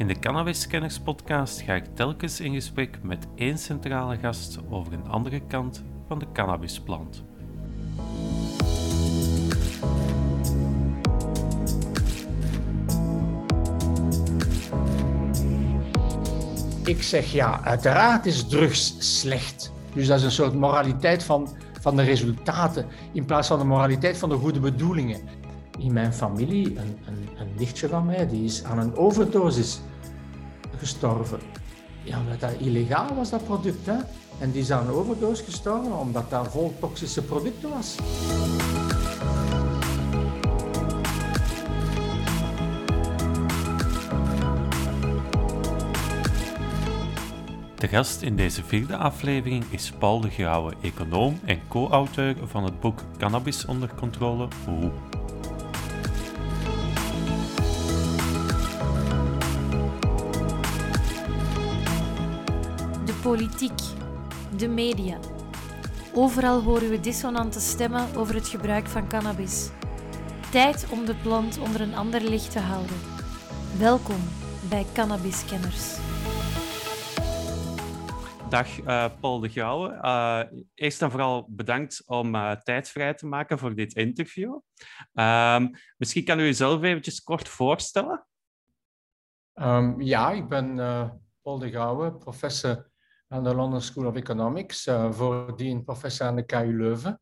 In de Cannabis podcast ga ik telkens in gesprek met één centrale gast over een andere kant van de cannabisplant. Ik zeg ja, uiteraard is drugs slecht. Dus dat is een soort moraliteit van, van de resultaten in plaats van de moraliteit van de goede bedoelingen. In mijn familie, een, een, een nichtje van mij, die is aan een overdosis gestorven. Ja, omdat dat illegaal was, dat product. Hè? En die is aan een overdosis gestorven omdat dat vol toxische producten was. De gast in deze vierde aflevering is Paul de Grauwe, econoom en co-auteur van het boek Cannabis onder controle Hoe. Politiek, de media. Overal horen we dissonante stemmen over het gebruik van cannabis. Tijd om de plant onder een ander licht te houden. Welkom bij Cannabis Kenners. Dag uh, Paul de Grauwe. Uh, eerst en vooral bedankt om uh, tijd vrij te maken voor dit interview. Ehm, misschien kan u uzelf eventjes kort voorstellen? Um, ja, ik ben Paul de Grauwe, professor aan de London School of Economics, voordien professor aan de KU Leuven.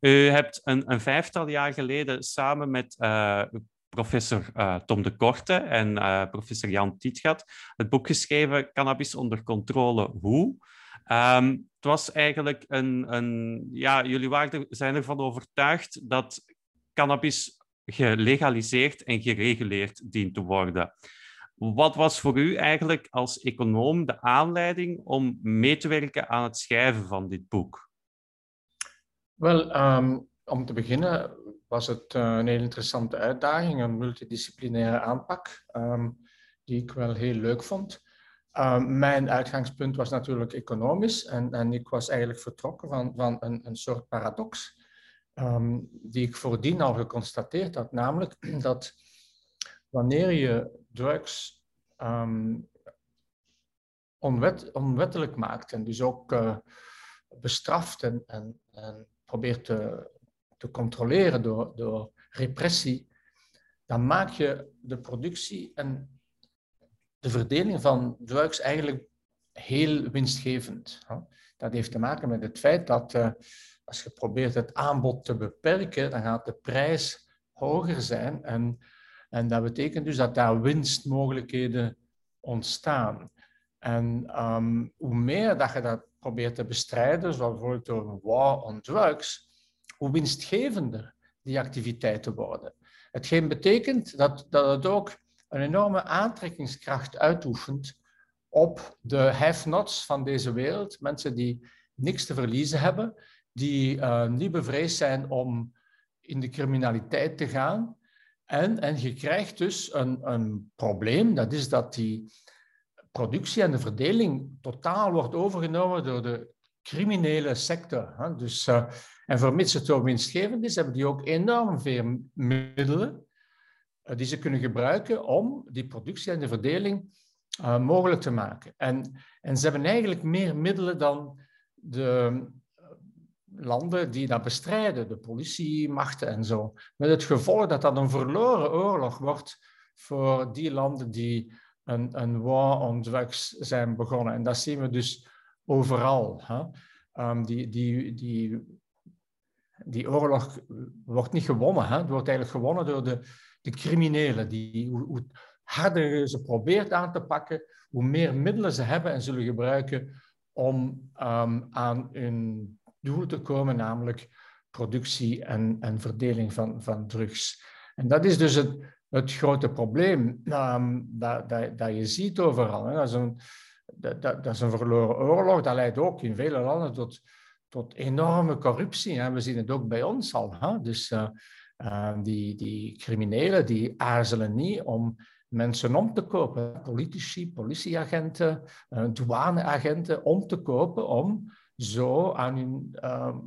U hebt een, een vijftal jaar geleden samen met professor uh, Tom de Korte en professor Jan Tietgat het boek geschreven Cannabis onder controle, hoe? Um, het was eigenlijk een... een ja, jullie waren zijn ervan overtuigd dat cannabis gelegaliseerd en gereguleerd dient te worden. Wat was voor u eigenlijk als econoom de aanleiding om mee te werken aan het schrijven van dit boek? Wel, um, om te beginnen was het uh, een heel interessante uitdaging, een multidisciplinaire aanpak, um, die ik wel heel leuk vond. Um, mijn uitgangspunt was natuurlijk economisch en, en ik was eigenlijk vertrokken van, van een, een soort paradox, die ik voordien al geconstateerd had, namelijk dat wanneer je drugs onwet, onwettelijk maakt en dus ook uh, bestraft en, en, probeert te te controleren door, door repressie, dan maak je de productie en de verdeling van drugs eigenlijk heel winstgevend. Dat heeft te maken met het feit dat uh, als je probeert het aanbod te beperken, dan gaat de prijs hoger zijn. En, en dat betekent dus dat daar winstmogelijkheden ontstaan. En um, hoe meer dat je dat probeert te bestrijden, zoals bijvoorbeeld door een war on drugs, hoe winstgevender die activiteiten worden. Hetgeen betekent dat, dat het ook een enorme aantrekkingskracht uitoefent op de have-nots van deze wereld. Mensen die niks te verliezen hebben, die uh, niet bevreesd zijn om in de criminaliteit te gaan. En, en je krijgt dus een, een probleem, dat is dat die productie en de verdeling totaal wordt overgenomen door de criminele sector. Hè? Dus uh, en vermits het zo winstgevend is, hebben die ook enorm veel middelen uh, die ze kunnen gebruiken om die productie en de verdeling uh, mogelijk te maken. En, en ze hebben eigenlijk meer middelen dan de eh, landen die dat bestrijden, de politiemachten en zo. Met het gevolg dat dat een verloren oorlog wordt voor die landen die een, een war on drugs zijn begonnen. En dat zien we dus overal. Hè? Um, die, die, die die oorlog wordt niet gewonnen. Hè? Het wordt eigenlijk gewonnen door de, de criminelen. Die, hoe, harder je ze probeert aan te pakken, hoe meer middelen ze hebben en zullen gebruiken om um, aan hun doel te komen, namelijk productie en, en verdeling van, van drugs. En dat is dus het, het grote probleem um, dat, dat, dat je ziet overal. Hè? Dat, is een, dat, dat, is een verloren oorlog. Dat leidt ook in vele landen tot tot enorme corruptie. Hè. We zien het ook bij ons al. Hè. Dus uh, uh, die, die criminelen die aarzelen niet om mensen om te kopen. Politici, politieagenten, uh, douaneagenten om te kopen om zo aan hun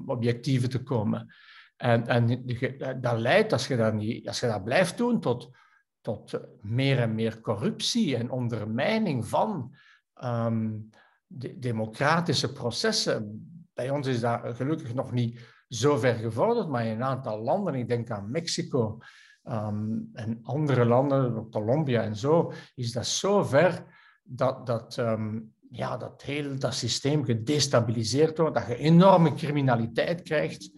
objectieven te komen. En, en dat leidt, als je dat, niet, als je dat blijft doen, tot tot meer en meer corruptie en ondermijning van ehm, de democratische processen. Bij ons is dat gelukkig nog niet zo ver gevorderd, maar in een aantal landen, ik denk aan Mexico ehm, en andere landen, Colombia en zo, is dat zo ver dat, dat, ehm, ja, dat heel dat systeem gedestabiliseerd wordt, dat je enorme criminaliteit krijgt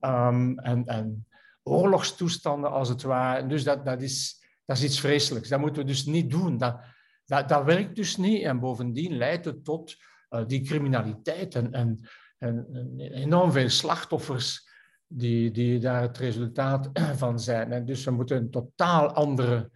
um, en, en oorlogstoestanden als het ware. Dus dat, dat, is, dat is iets vreselijks. Dat moeten we dus niet doen. Dat, dat, dat werkt dus niet en bovendien leidt het tot uh, die criminaliteit en, en, en, enorm veel slachtoffers die, die daar het resultaat van zijn. En dus we moeten een totaal andere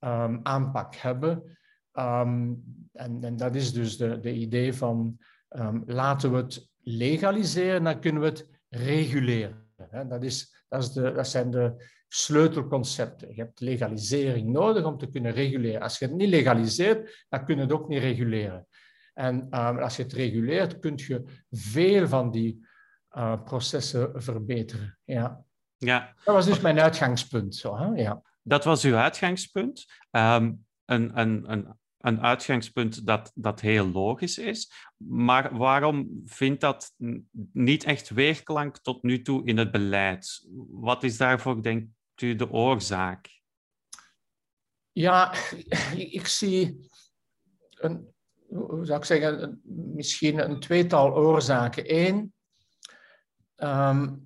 um, aanpak hebben. Um, en, en, dat is dus de, de idee van um, laten we het legaliseren, dan kunnen we het reguleren. Dat, is, dat, is de, dat zijn de sleutelconcepten. Je hebt legalisering nodig om te kunnen reguleren. Als je het niet legaliseert, dan kun je het ook niet reguleren. En um, als je het reguleert, kun je veel van die uh, processen verbeteren. Ja. Ja. Dat was dus mijn uitgangspunt. Zo, hè? Ja. Dat was uw uitgangspunt. Um, een, een, een een uitgangspunt dat, dat heel logisch is. Maar waarom vindt dat niet echt weerklank tot nu toe in het beleid? Wat is daarvoor, denkt u, de oorzaak? Ja, ik zie een, hoe zou ik zeggen, misschien een tweetal oorzaken. Eén, ehm,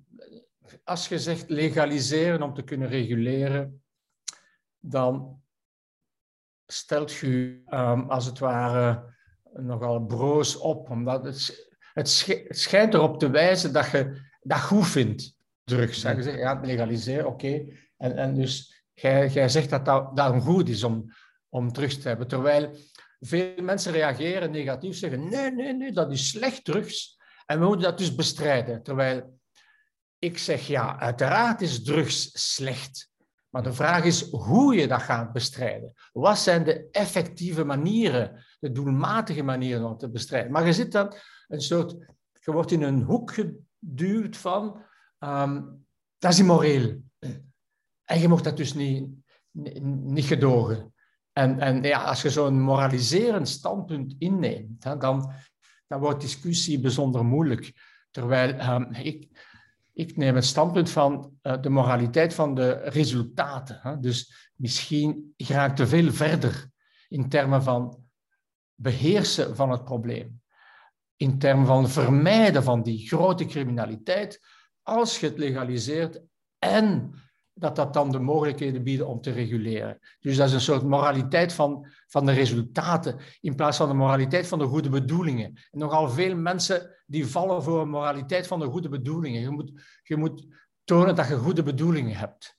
als je zegt legaliseren om te kunnen reguleren, dan stelt u um, als het ware nogal broos op, omdat het, het, schijnt erop te wijzen dat je dat goed vindt, drugs. Je zegt, ja, legaliseren, oké. En, en dus jij, jij zegt dat dat daarom goed is om, om drugs te hebben. Terwijl veel mensen reageren negatief, zeggen, nee, nee, nee, dat is slecht drugs. En we moeten dat dus bestrijden. Terwijl ik zeg, ja, uiteraard is drugs slecht. Maar de vraag is hoe je dat gaat bestrijden. Wat zijn de effectieve manieren, de doelmatige manieren om te bestrijden? Maar je zit dan een soort, je wordt in een hoek geduwd van, um, dat is immoreel. En je mocht dat dus niet, niet gedogen. En, en ja, als je zo'n moraliserend standpunt inneemt, dan, dan wordt discussie bijzonder moeilijk. Terwijl um, ik, ik neem het standpunt van uh, de moraliteit van de resultaten. Hè? Dus misschien raakt te veel verder in termen van beheersen van het probleem. In termen van vermijden van die grote criminaliteit, als je het legaliseert en dat dat dan de mogelijkheden biedt om te reguleren. Dus dat is een soort moraliteit van, van de resultaten, in plaats van de moraliteit van de goede bedoelingen. En nogal veel mensen die vallen voor een moraliteit van de goede bedoelingen. Je moet, je moet tonen dat je goede bedoelingen hebt.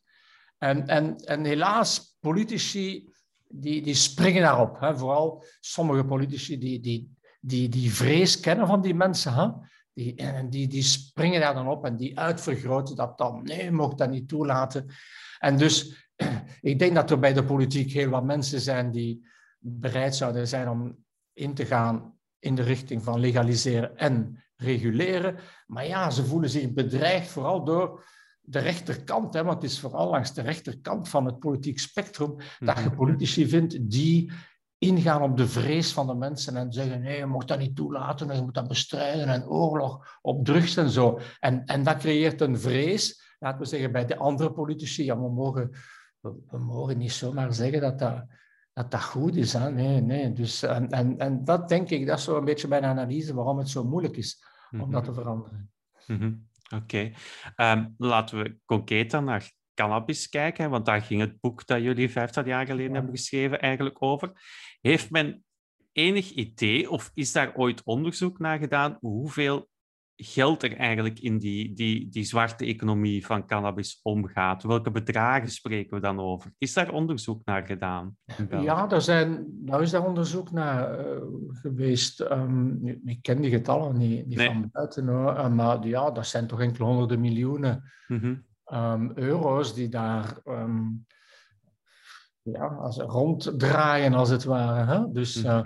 En, en, en helaas, politici die, die springen daarop. Hè. Vooral sommige politici die, die, die, die vrees kennen van die mensen. Hè. Die, en die, die springen daar dan op en die uitvergroten dat dan. Nee, mocht dat niet toelaten. En dus, ik denk dat er bij de politiek heel wat mensen zijn die bereid zouden zijn om in te gaan in de richting van legaliseren en reguleren. Maar ja, ze voelen zich bedreigd vooral door de rechterkant, hè, want het is vooral langs de rechterkant van het politiek spectrum dat je mhm. politici vindt die ingaan op de vrees van de mensen en zeggen nee, je mag dat niet toelaten en je moet dat bestrijden en oorlog op drugs en zo. En, en dat creëert een vrees, laten we zeggen, bij de andere politici. Ja, we mogen, we, mogen niet zomaar zeggen dat dat, dat, dat goed is. Hè? Nee, nee. Dus, en, en, en dat denk ik, dat is zo een beetje mijn analyse waarom het zo moeilijk is om dat te mhm. veranderen. Mhm. Oké. Ehm, laten we concreet dan naar cannabis kijken, want daar ging het boek dat jullie vijftig jaar geleden hebben geschreven eigenlijk over. Heeft men enig idee, of is daar ooit onderzoek naar gedaan, hoeveel geld er eigenlijk in die, die, die zwarte economie van cannabis omgaat? Welke bedragen spreken we dan over? Is daar onderzoek naar gedaan? Ja, daar, zijn, daar is daar onderzoek naar uh, geweest. Um, ik ken die getallen niet, niet van buiten, hoor. Uh, maar ja, dat zijn toch enkele honderden miljoenen mm um, euro's die daar um, ja, als ronddraaien, als het ware. Hè? Dus, uh,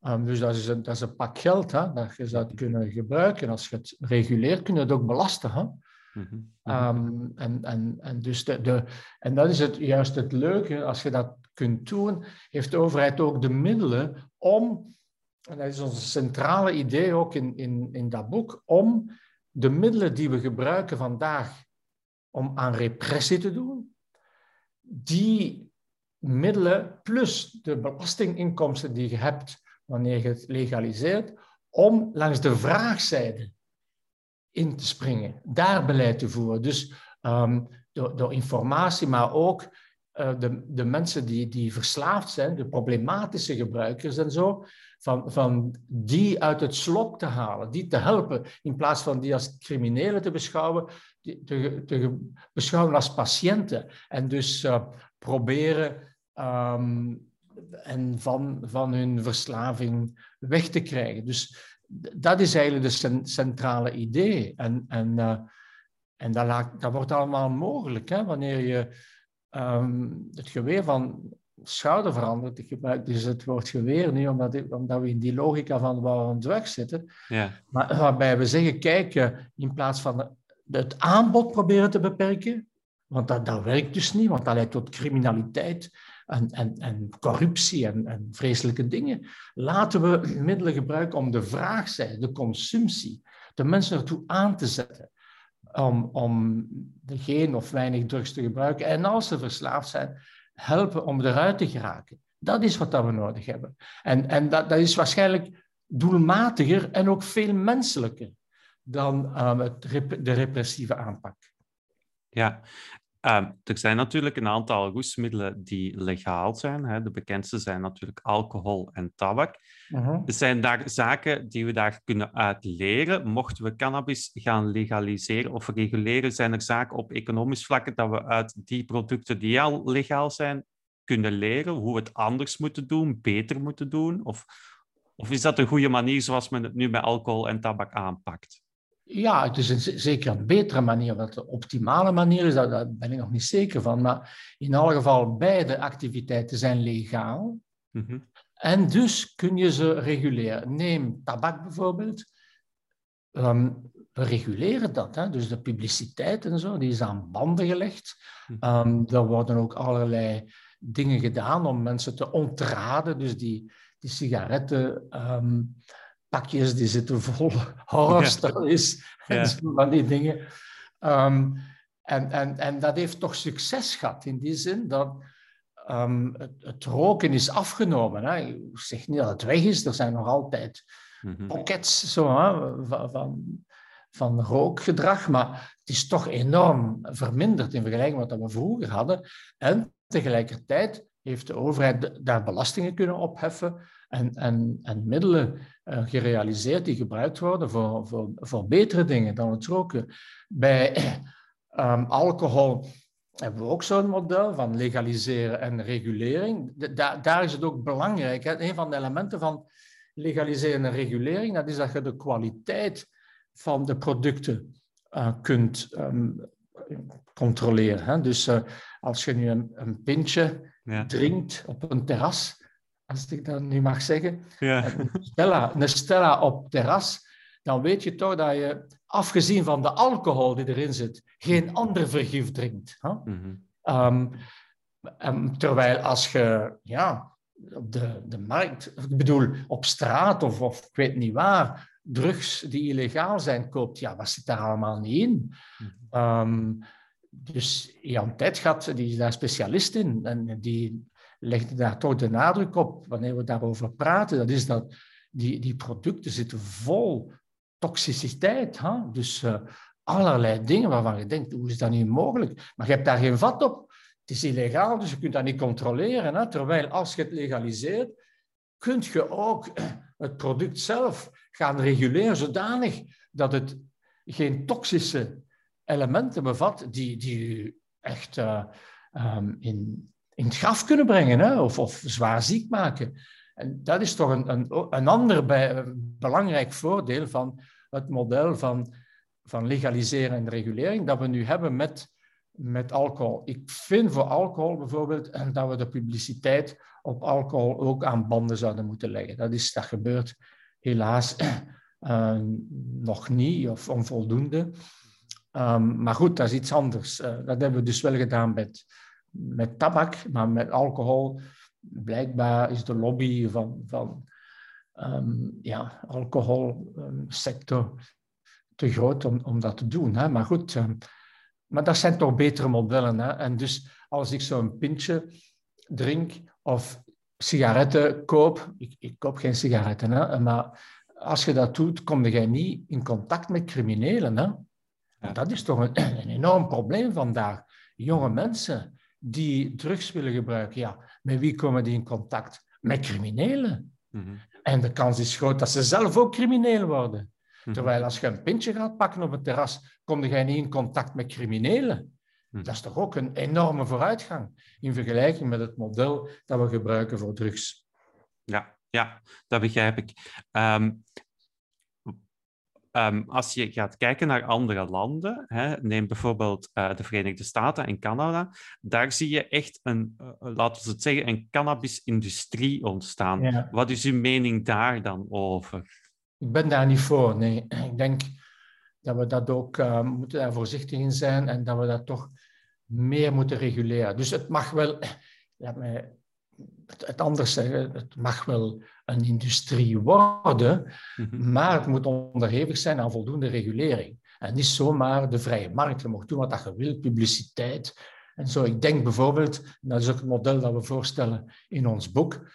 um, dus dat, is een, dat is een pak geld hè, dat je zou kunnen gebruiken. Als je het reguleert, kun je het ook belasten. Hè? Mhm. Ehm, en, en, en, dus de, de, en dat is het, juist het leuke, als je dat kunt doen, heeft de overheid ook de middelen om, en dat is ons centrale idee ook in, in, in dat boek, om de middelen die we gebruiken vandaag om aan repressie te doen, die middelen plus de belastinginkomsten die je hebt wanneer je het legaliseert, om langs de vraagzijde in te springen, daar beleid te voeren. Dus um, door, door, informatie, maar ook uh, de, de mensen die, die verslaafd zijn, de problematische gebruikers en zo, van, van die uit het slop te halen, die te helpen, in plaats van die als criminelen te beschouwen, te, te beschouwen als patiënten. En dus uh, proberen um, en van, van hun verslaving weg te krijgen. Dus dat is eigenlijk de centrale idee. En, en, uh, en dat, laat, dat, wordt allemaal mogelijk hè? wanneer je um, het geweer van schouder verandert. Ik gebruik dus het woord geweer nu, omdat, omdat we in die logica van waar we weg zitten. Ja. Maar waarbij we zeggen, kijk, in plaats van het aanbod proberen te beperken, want dat, dat werkt dus niet, want dat leidt tot criminaliteit en, en, en corruptie en, en, vreselijke dingen. Laten we middelen gebruiken om de vraagzijde, de consumptie, de mensen ertoe aan te zetten om, om geen of weinig drugs te gebruiken. En als ze verslaafd zijn, helpen om eruit te geraken. Dat is wat dat we nodig hebben. En, en dat, dat is waarschijnlijk doelmatiger en ook veel menselijker dan um, het, de repressieve aanpak. Ja, Uh, er zijn natuurlijk een aantal roesmiddelen die legaal zijn. Hè. De bekendste zijn natuurlijk alcohol en tabak. Uh. -huh. Zijn daar zaken die we daar kunnen uitleren? Mochten we cannabis gaan legaliseren of reguleren, zijn er zaken op economisch vlak dat we uit die producten die al legaal zijn kunnen leren? Hoe we het anders moeten doen, beter moeten doen? Of, of is dat een goede manier zoals men het nu met alcohol en tabak aanpakt? Ja, het is een, zeker een betere manier. Wat de optimale manier is, daar, ben ik nog niet zeker van. Maar in alle geval, beide activiteiten zijn legaal. Mm En dus kun je ze reguleren. Neem tabak bijvoorbeeld. Um, we reguleren dat. Hè? Dus de publiciteit en zo, die is aan banden gelegd. Um, er worden ook allerlei dingen gedaan om mensen te ontraden. Dus die, die sigaretten... Um, pakjes die zitten vol horrorstories ja. en van die dingen. Um, en, en, en dat heeft toch succes gehad in die zin dat um, het, het, roken is afgenomen. Hè. Ik zeg niet dat het weg is, er zijn nog altijd mm pockets zo, hè, van, van, van rookgedrag, maar het is toch enorm verminderd in vergelijking met wat we vroeger hadden. En tegelijkertijd heeft de overheid daar belastingen kunnen opheffen en, en, en middelen uh, gerealiseerd die gebruikt worden voor, voor, voor betere dingen dan het roken. Bij um, alcohol hebben we ook zo'n model van legaliseren en regulering. Da daar is het ook belangrijk. Hè? Een van de elementen van legaliseren en regulering, dat is dat je de kwaliteit van de producten uh, kunt um, controleren. Hè? Dus uh, als je nu een, een pintje ja. drinkt op een terras, als ik dat nu mag zeggen, ja. een, Stella, een Stella op terras, dan weet je toch dat je, afgezien van de alcohol die erin zit, geen ander vergif drinkt. Huh? Mm -hmm. um, terwijl als je ja, op de, de markt, ik bedoel op straat of, of ik weet niet waar, drugs die illegaal zijn koopt, ja, wat zit daar allemaal niet in? Mm um, dus Jan die is daar specialist in en die legde daar toch de nadruk op wanneer we daarover praten. Dat is dat die, die producten zitten vol toxiciteit. Hè? Dus uh, allerlei dingen waarvan je denkt, hoe is dat nu mogelijk? Maar je hebt daar geen vat op. Het is illegaal, dus je kunt dat niet controleren. Hè? Terwijl als je het legaliseert, kun je ook het product zelf gaan reguleren zodanig dat het geen toxische elementen bevat die, die echt uh, um, in, in het graf kunnen brengen hè? Of, of zwaar ziek maken. En dat is toch een, een, een ander belangrijk voordeel van het model van, van legaliseren en regulering dat we nu hebben met, met alcohol. Ik vind voor alcohol bijvoorbeeld dat we de publiciteit op alcohol ook aan banden zouden moeten leggen. Dat, is, dat gebeurt helaas uh, nog niet of onvoldoende. Ehm, maar goed, dat is iets anders. Eh, dat hebben we dus wel gedaan met, met tabak, maar met alcohol. Blijkbaar is de lobby van, van um, ja, alcoholsector te groot om, om dat te doen. Hè? Maar goed, um, maar dat zijn toch betere modellen. Hè? En dus als ik zo'n pintje drink of sigaretten koop, ik, ik koop geen sigaretten, hè? maar als je dat doet, kom je niet in contact met criminelen. Hè? Ja. Dat is toch een, een, enorm probleem vandaag. Jonge mensen die drugs willen gebruiken, ja, met wie komen die in contact? Met criminelen. Mm -hmm. En de kans is groot dat ze zelf ook crimineel worden. Mm -hmm. Terwijl als je een pintje gaat pakken op het terras, kom je niet in contact met criminelen. Mm -hmm. Dat is toch ook een enorme vooruitgang in vergelijking met het model dat we gebruiken voor drugs. Ja, ja dat begrijp ik. Um, Um, als je gaat kijken naar andere landen, hè, neem bijvoorbeeld uh, de Verenigde Staten en Canada, daar zie je echt een, uh, laten we het zeggen, een cannabisindustrie ontstaan. Ja. Wat is uw mening daar dan over? Ik ben daar niet voor, nee. Ik denk dat we dat ook uh, moeten daar voorzichtig in zijn en dat we dat toch meer moeten reguleren. Dus het mag wel, laat mij het anders zeggen, het mag wel een industrie worden, mhm. maar het moet onderhevig zijn aan voldoende regulering. En niet zomaar de vrije markt. Je mag doen wat je wil, publiciteit. En zo, ik denk bijvoorbeeld, dat is ook het model dat we voorstellen in ons boek,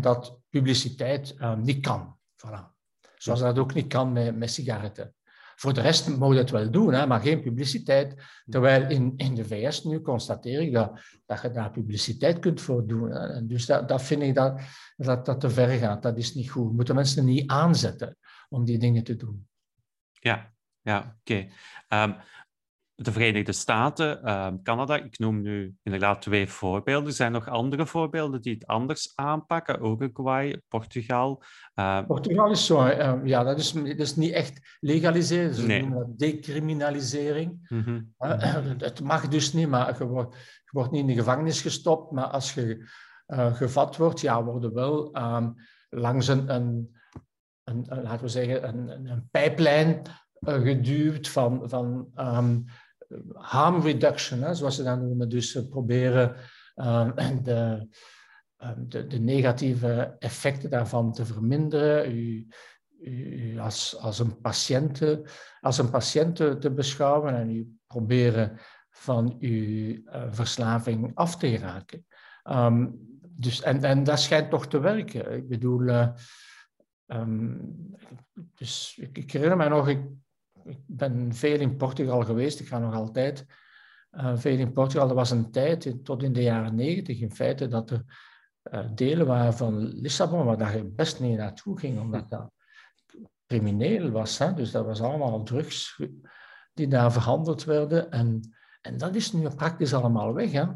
dat publiciteit uh, niet kan. Voilà. Zoals dat ook niet kan met, met sigaretten. Voor de rest moet je het wel doen, hè, maar geen publiciteit. Terwijl in, in de VS nu constateer ik dat, dat je daar publiciteit kunt voor doen. Hè. En dus dat, dat vind ik dat, dat dat te ver gaat. Dat is niet goed. Moeten mensen niet aanzetten om die dingen te doen. Ja, ja oké. Okay. Um, de Verenigde Staten, uh, Canada, ik noem nu inderdaad twee voorbeelden. Er zijn nog andere voorbeelden die het anders aanpakken? Uruguay, Portugal. Uh... Portugal is zo, uh, ja, dat is, dat is niet echt legaliseren. Ze nee. noemen dat decriminalisering. Mm -hmm. het mag dus niet, maar je wordt, je wordt niet in de gevangenis gestopt. Maar als je gevat wordt, ja, worden wel langs een, een, een, laten we zeggen, een, een pijplijn geduwd van, van um, harm reduction, zoals ze dat noemen. Dus proberen de, uh, de, de, negatieve effecten daarvan te verminderen. U, als, als, een patiënt, als een patiënt te beschouwen en u proberen van uw uh, verslaving af te geraken. Um, dus, en, en dat schijnt toch te werken. Ik bedoel, um, dus ik, ik, herinner mij nog, ik ik ben veel in Portugal geweest, ik ga nog altijd uh, veel in Portugal. Er was een tijd, tot in de jaren negentig in feite, dat er uh, delen waren van Lissabon waar dat je best niet naartoe ging, omdat dat crimineel was. Dus dat was allemaal drugs die daar verhandeld werden. En, en dat is nu praktisch allemaal weg. Hè?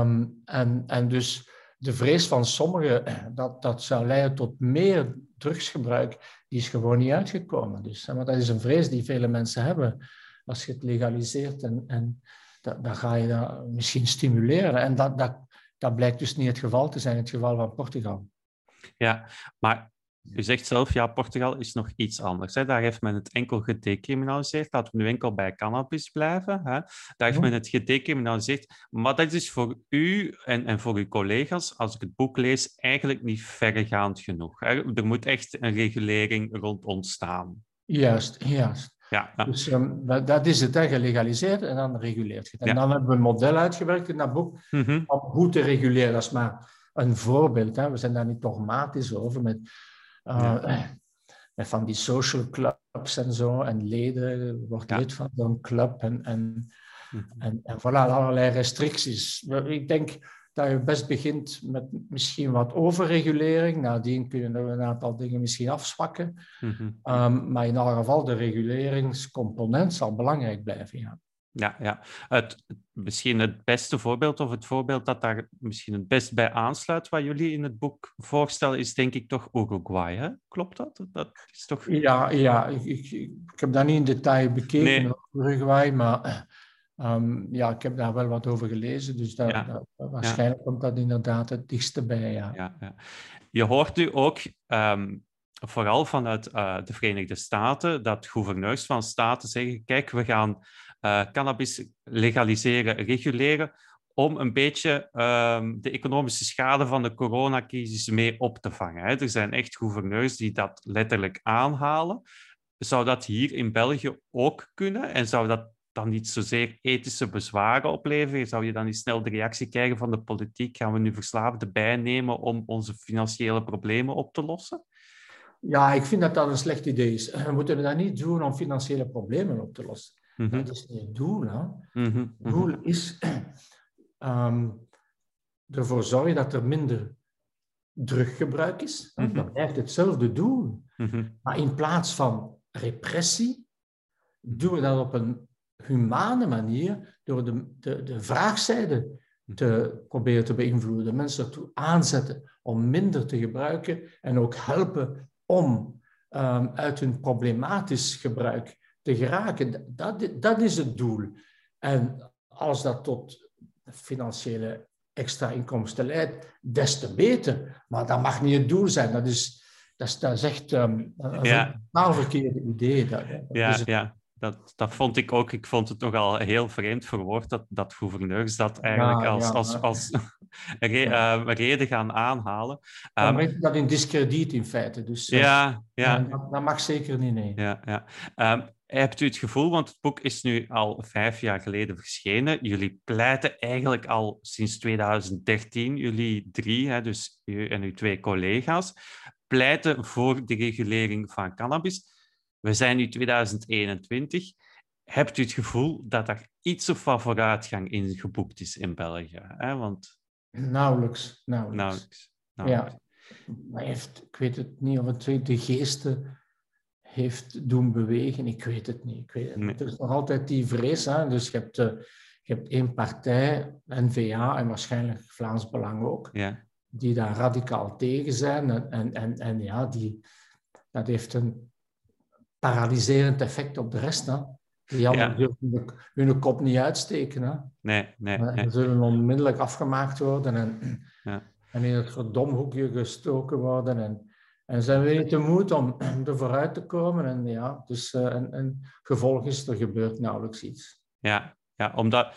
Um, en, en dus de vrees van sommigen dat dat zou leiden tot meer drugsgebruik, die is gewoon niet uitgekomen. Dus, maar dat is een vrees die vele mensen hebben. Als je het legaliseert, en, en dan ga je dat misschien stimuleren. En dat, dat, dat blijkt dus niet het geval te zijn, het geval van Portugal. Ja, maar u zegt zelf, ja, Portugal is nog iets anders. Hè. Daar heeft men het enkel gedecriminaliseerd. Laten we nu enkel bij cannabis blijven. Hè. Daar heeft men het gedecriminaliseerd. Maar dat is voor u en, en voor uw collega's, als ik het boek lees, eigenlijk niet verregaand genoeg. Hè. Er moet echt een regulering rond ontstaan. Juist, juist. Ja, ja. Dus um, dat is het, hè, gelegaliseerd en dan reguleert je het. En dan hebben we een model uitgewerkt in dat boek mm -hmm. om hoe te reguleren. Dat is maar een voorbeeld. Hè. We zijn daar niet dogmatisch over met Met van die social clubs en zo. En leden, wordt lid van zo'n club. En, en, mm en, en voilà, allerlei restricties. Ik denk dat je best begint met misschien wat overregulering. Nadien kun je een aantal dingen misschien afzwakken. Mm -hmm. um, maar in elk geval, de reguleringscomponent zal belangrijk blijven. Ja. Ja, ja. Het, misschien het beste voorbeeld, of het voorbeeld dat daar misschien het best bij aansluit, wat jullie in het boek voorstellen, is denk ik toch Uruguay. Hè? Klopt dat? dat is toch... Ja, ja ik, ik, ik heb dat niet in detail bekeken, nee. Uruguay, maar um, ja, ik heb daar wel wat over gelezen, dus ja. waarschijnlijk ja. komt dat inderdaad het dichtste bij. Ja. Ja, ja. Je hoort nu ook um, vooral vanuit uh, de Verenigde Staten, dat gouverneurs van staten zeggen, kijk, we gaan uh, cannabis legaliseren, reguleren, om een beetje um, de economische schade van de coronacrisis mee op te vangen. Er zijn echt gouverneurs die dat letterlijk aanhalen. Zou dat hier in België ook kunnen? En zou dat dan niet zozeer ethische bezwaren opleveren? Zou je dan niet snel de reactie krijgen van de politiek? Gaan we nu verslaafden bijnemen om onze financiële problemen op te lossen? Ja, ik vind dat dat een slecht idee is. We moeten dat niet doen om financiële problemen op te lossen. Mm -hmm. Dat is niet het doel. Hè? Mm -hmm. Het doel is um, ervoor zorgen dat er minder druggebruik is. Mm -hmm. Dat blijft hetzelfde doel. Maar in plaats van repressie, doen we dat op een humane manier door de, de, de vraagzijde te proberen te beïnvloeden. Mensen ertoe aanzetten om minder te gebruiken en ook helpen om um, uit hun problematisch gebruik te geraken. Dat, dat is het doel. En als dat tot financiële extra inkomsten leidt, des te beter. Maar dat mag niet het doel zijn. Dat is, dat is, dat is echt um, dat is ja. een verkeerde idee. Dat, dat ja, ja. Dat, dat vond ik ook. Ik vond het nogal heel vreemd verwoord dat, dat gouverneurs dat eigenlijk ja, als, ja, als, als, re, uh, reden gaan aanhalen. Dan um, brengt dat in discrediet in feite. Dus ja, ja. Dat, dat, mag zeker niet, nee. Ja, ja. Um, hebt u het gevoel, want het boek is nu al vijf jaar geleden verschenen. Jullie pleiten eigenlijk al sinds 2013, jullie drie, hè, dus u en uw twee collega's, pleiten voor de regulering van cannabis. We zijn nu 2021. Hebt u het gevoel dat er iets of wat vooruitgang in geboekt is in België? Hè? Want... Nauwelijks, nauwelijks. nauwelijks, nauwelijks. Ja, maar heeft, ik weet het niet of het de geesten heeft doen bewegen. Ik weet het niet. Ik weet het. Nee. Er is nog altijd die vrees. Hè? Dus je hebt, uh, je hebt één partij, N-VA en waarschijnlijk Vlaams Belang ook, ja. die daar radicaal tegen zijn. En, en, en, en ja, die, dat heeft een paralyserend effect op de rest. Hè? Die ja. hun, hun kop niet uitsteken. Hè? Nee, nee, nee. Ze zullen onmiddellijk afgemaakt worden en, ja. en in het verdomhoekje gestoken worden. En, en zijn we niet te moed om er vooruit te komen. En ja, dus uh, en, en gevolg is, er gebeurt nauwelijks iets. Ja, ja omdat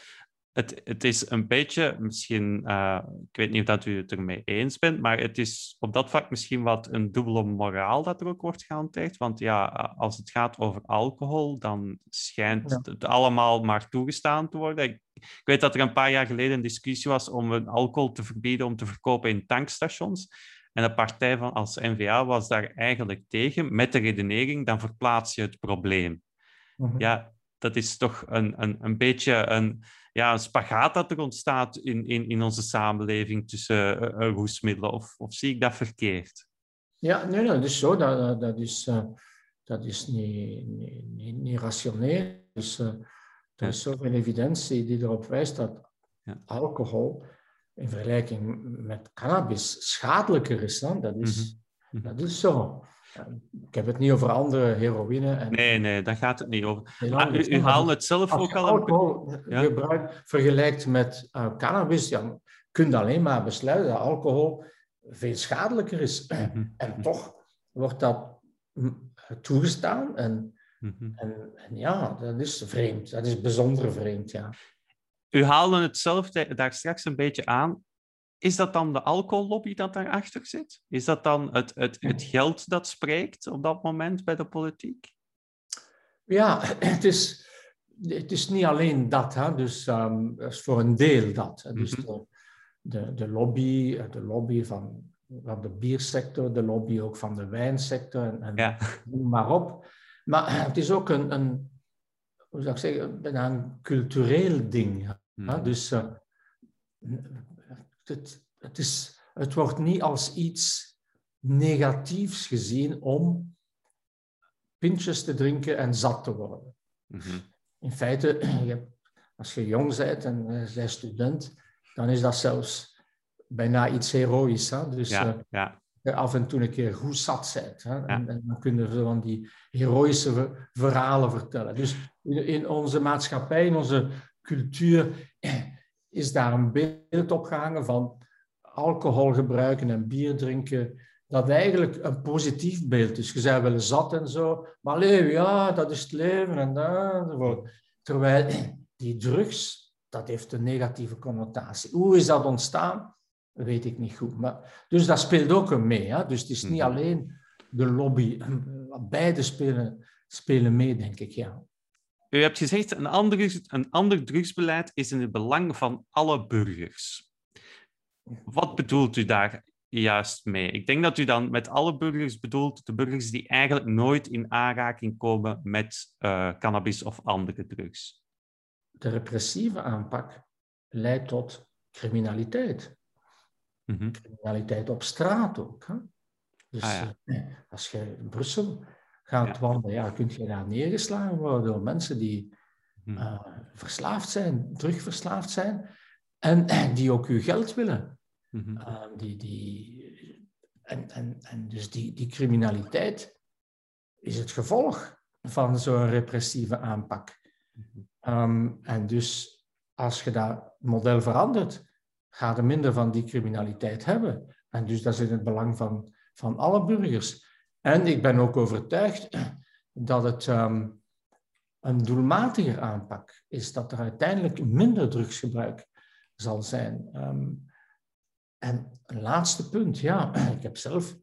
het, het is een beetje, misschien, uh, ik weet niet of dat u het ermee eens bent, maar het is op dat vlak misschien wat een dubbele moraal dat er ook wordt gehanteerd. Want ja, als het gaat over alcohol, dan schijnt ja. het allemaal maar toegestaan te worden. Ik, ik, weet dat er een paar jaar geleden een discussie was om alcohol te verbieden om te verkopen in tankstations. En de partij van als NVA was daar eigenlijk tegen, met de redenering, dan verplaats je het probleem. Mm -hmm. Ja, dat is toch een, een, een beetje een, ja, een spagaat dat er ontstaat in, in, in onze samenleving tussen uh, roesmiddelen. Of, of zie ik dat verkeerd? Ja, nee, nee dat is zo. Dat, dat, is, uh, dat is niet, niet, niet, rationeel. Dus, uh, er is zoveel evidentie die erop wijst dat alcohol in vergelijking met cannabis schadelijker is. Dan. Dat, is, mm -hmm. dat is zo. Ik heb het niet over andere heroïne. En... Nee, nee, daar gaat het niet over. Ah, u, u haalt het zelf ook al... alcohol ja? gebruik vergelijkt met uh, cannabis, ja, kun je alleen maar besluiten dat alcohol veel schadelijker is. Mm -hmm. En toch wordt dat toegestaan. En, mm -hmm. en, en, ja, dat is vreemd. Dat is bijzonder vreemd, ja. U haalde het zelf daar straks een beetje aan. Is dat dan de alcohollobby dat daarachter zit? Is dat dan het, het, het geld dat spreekt op dat moment bij de politiek? Ja, het is, het is niet alleen dat. Hè. Dus um, is voor een deel dat. Dus mm -hmm. de, de, de, lobby, de lobby van, van de biersector, de lobby ook van de wijnsector en, en ja. noem maar op. Maar het is ook een, een hoe zou ik zeggen, een cultureel ding. -hmm. Dus uh, het, het, is, het wordt niet als iets negatiefs gezien om pintjes te drinken en zat te worden. Mm -hmm. In feite, als je jong bent en je bent student, dan is dat zelfs bijna iets heroïs. Hè? Dus ja, uh, ja. af en toe een keer goed zat bent. Hè? Ja. En, en, dan kunnen we van die heroïsche verhalen vertellen. Dus in, in onze maatschappij, in onze cultuur, is daar een beeld opgehangen van alcohol gebruiken en bier drinken dat eigenlijk een positief beeld is. Je bent wel zat en zo, maar leven, ja, dat is het leven en enzovoort. Terwijl die drugs, dat heeft een negatieve connotatie. Hoe is dat ontstaan? Weet ik niet goed. Maar, dus dat speelt ook een mee. Hè? Dus het is niet mhm. alleen de lobby. Beide spelen, spelen mee, denk ik, ja. U hebt gezegd, een ander, een ander drugsbeleid is in het belang van alle burgers. Wat bedoelt u daar juist mee? Ik denk dat u dan met alle burgers bedoelt de burgers die eigenlijk nooit in aanraking komen met uh, cannabis of andere drugs. De repressieve aanpak leidt tot criminaliteit. Mhm. Criminaliteit op straat ook. Hè? Dus ah, ja. Eh, als je in Brussel gaat wandelen, ja, kun je daar neergeslagen worden door mensen die uh, verslaafd zijn, terugverslaafd zijn, en die ook uw geld willen. Mm die, die, en, en, en dus die, die criminaliteit is het gevolg van zo'n repressieve aanpak. um, en dus als je dat model verandert, ga je minder van die criminaliteit hebben. En dus dat is in het belang van, van alle burgers. En ik ben ook overtuigd dat het um, een doelmatiger aanpak is, dat er uiteindelijk minder drugsgebruik zal zijn. Um, en een laatste punt, ja, ik heb zelf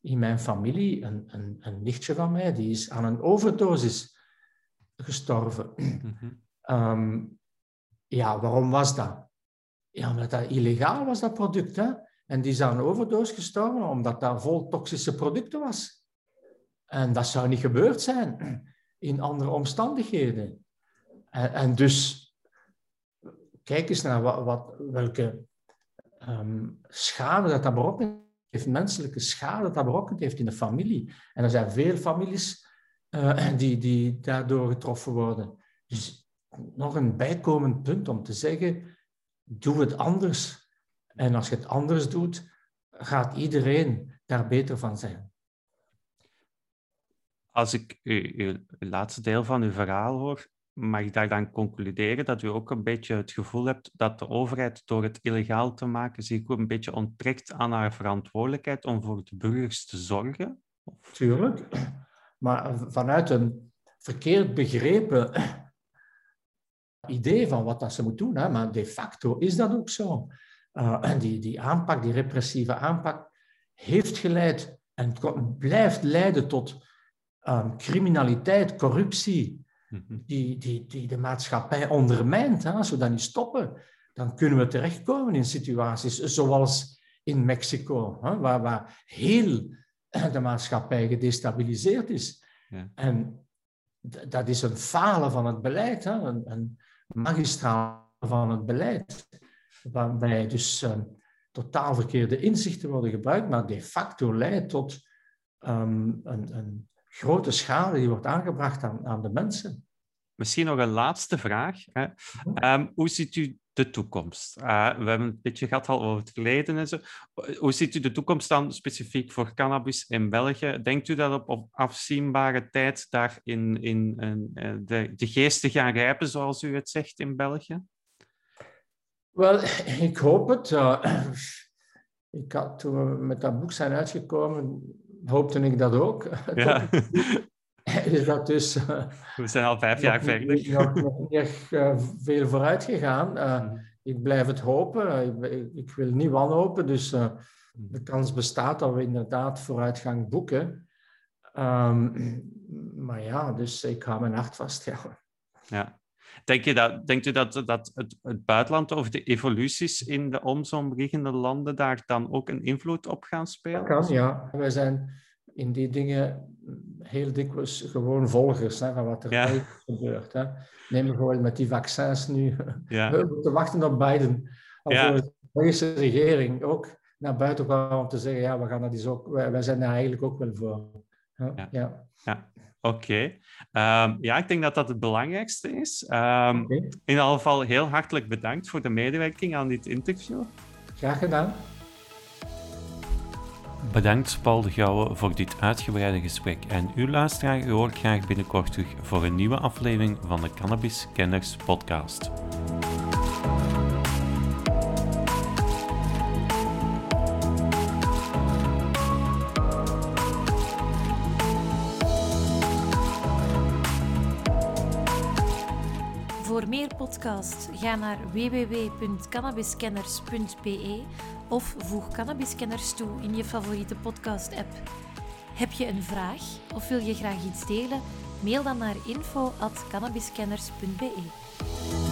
in mijn familie een, een, een nichtje van mij, die is aan een overdosis gestorven. Mm um, ja, waarom was dat? Ja, omdat dat illegaal was, dat product. Hè? En die is aan een overdosis gestorven omdat dat vol toxische producten was. En dat zou niet gebeurd zijn in andere omstandigheden. En, en dus, kijk eens naar wat, wat welke um, schade dat dat berokkend heeft, menselijke schade dat dat berokkend heeft in de familie. En er zijn veel families uh, die, die daardoor getroffen worden. Dus nog een bijkomend punt om te zeggen, doe het anders. En als je het anders doet, gaat iedereen daar beter van zijn. Als ik het laatste deel van uw verhaal hoor, mag ik daar dan concluderen dat u ook een beetje het gevoel hebt dat de overheid door het illegaal te maken zich ook een beetje onttrekt aan haar verantwoordelijkheid om voor de burgers te zorgen? Tuurlijk, maar vanuit een verkeerd begrepen idee van wat dat ze moet doen, hè, maar de facto is dat ook zo. Uh, die, die aanpak, die repressieve aanpak, heeft geleid en blijft leiden tot um, criminaliteit, corruptie, Mhm. die, die, die de maatschappij ondermijnt. Hè? Als we dat niet stoppen, dan kunnen we terechtkomen in situaties zoals in Mexico, hè? Waar, waar heel de maatschappij gedestabiliseerd is. Ja. En dat is een falen van het beleid, hè? Een, een magistraal van het beleid, waarbij dus uh, totaal verkeerde inzichten worden gebruikt, maar de facto leidt tot um, een, een grote schade die wordt aangebracht aan, aan de mensen. Misschien nog een laatste vraag. Hè. Um, hoe ziet u de toekomst? Uh, we hebben een beetje gehad al over het verleden en zo. Hoe ziet u de toekomst dan specifiek voor cannabis in België? Denkt u dat op, op afzienbare tijd daar in, in, in eh, de, de geesten gaan rijpen, zoals u het zegt, in België? Wel, ik hoop het. Uh, ik had, toen we met dat boek zijn uitgekomen, hoopte ik dat ook. Ja. is dat dus... Uh, we zijn al vijf jaar verder. Nog, nog niet echt uh, veel vooruit gegaan. Uh, mm. Ik blijf het hopen. Ik, ik, wil niet wanhopen. Dus mm. de kans bestaat dat we inderdaad vooruitgang boeken. Um, maar ja, dus ik hou mijn hart vast. Ja. Denk je dat, denkt u dat, dat het, het buitenland of de evoluties in de omliggende landen daar dan ook een invloed op gaan spelen? Dat kan, ja. Wij zijn in die dingen heel dikwijls gewoon volgers hè, van wat er gebeurt. Hè. Neem bijvoorbeeld met die vaccins nu. Ja. We moeten wachten op Biden. Ja. de Belgische regering ook naar buiten kwam om te zeggen, ja, we gaan dat eens ook, wij, zijn daar eigenlijk ook wel voor. Ja. ja. Oké. Ehm, ja, ik denk dat dat het belangrijkste is. Um, In ieder geval heel hartelijk bedankt voor de medewerking aan dit interview. Graag gedaan. Bedankt Paul de Gouwe voor dit uitgebreide gesprek en uw luisteraar hoort graag binnenkort terug voor een nieuwe aflevering van de Cannabis Kenners podcast. Meer podcasts? Ga naar www.cannabiscanners.be of voeg Cannabiscanners toe in je favoriete podcast-app. Heb je een vraag of wil je graag iets delen? Mail dan naar info.cannabiscanners.be.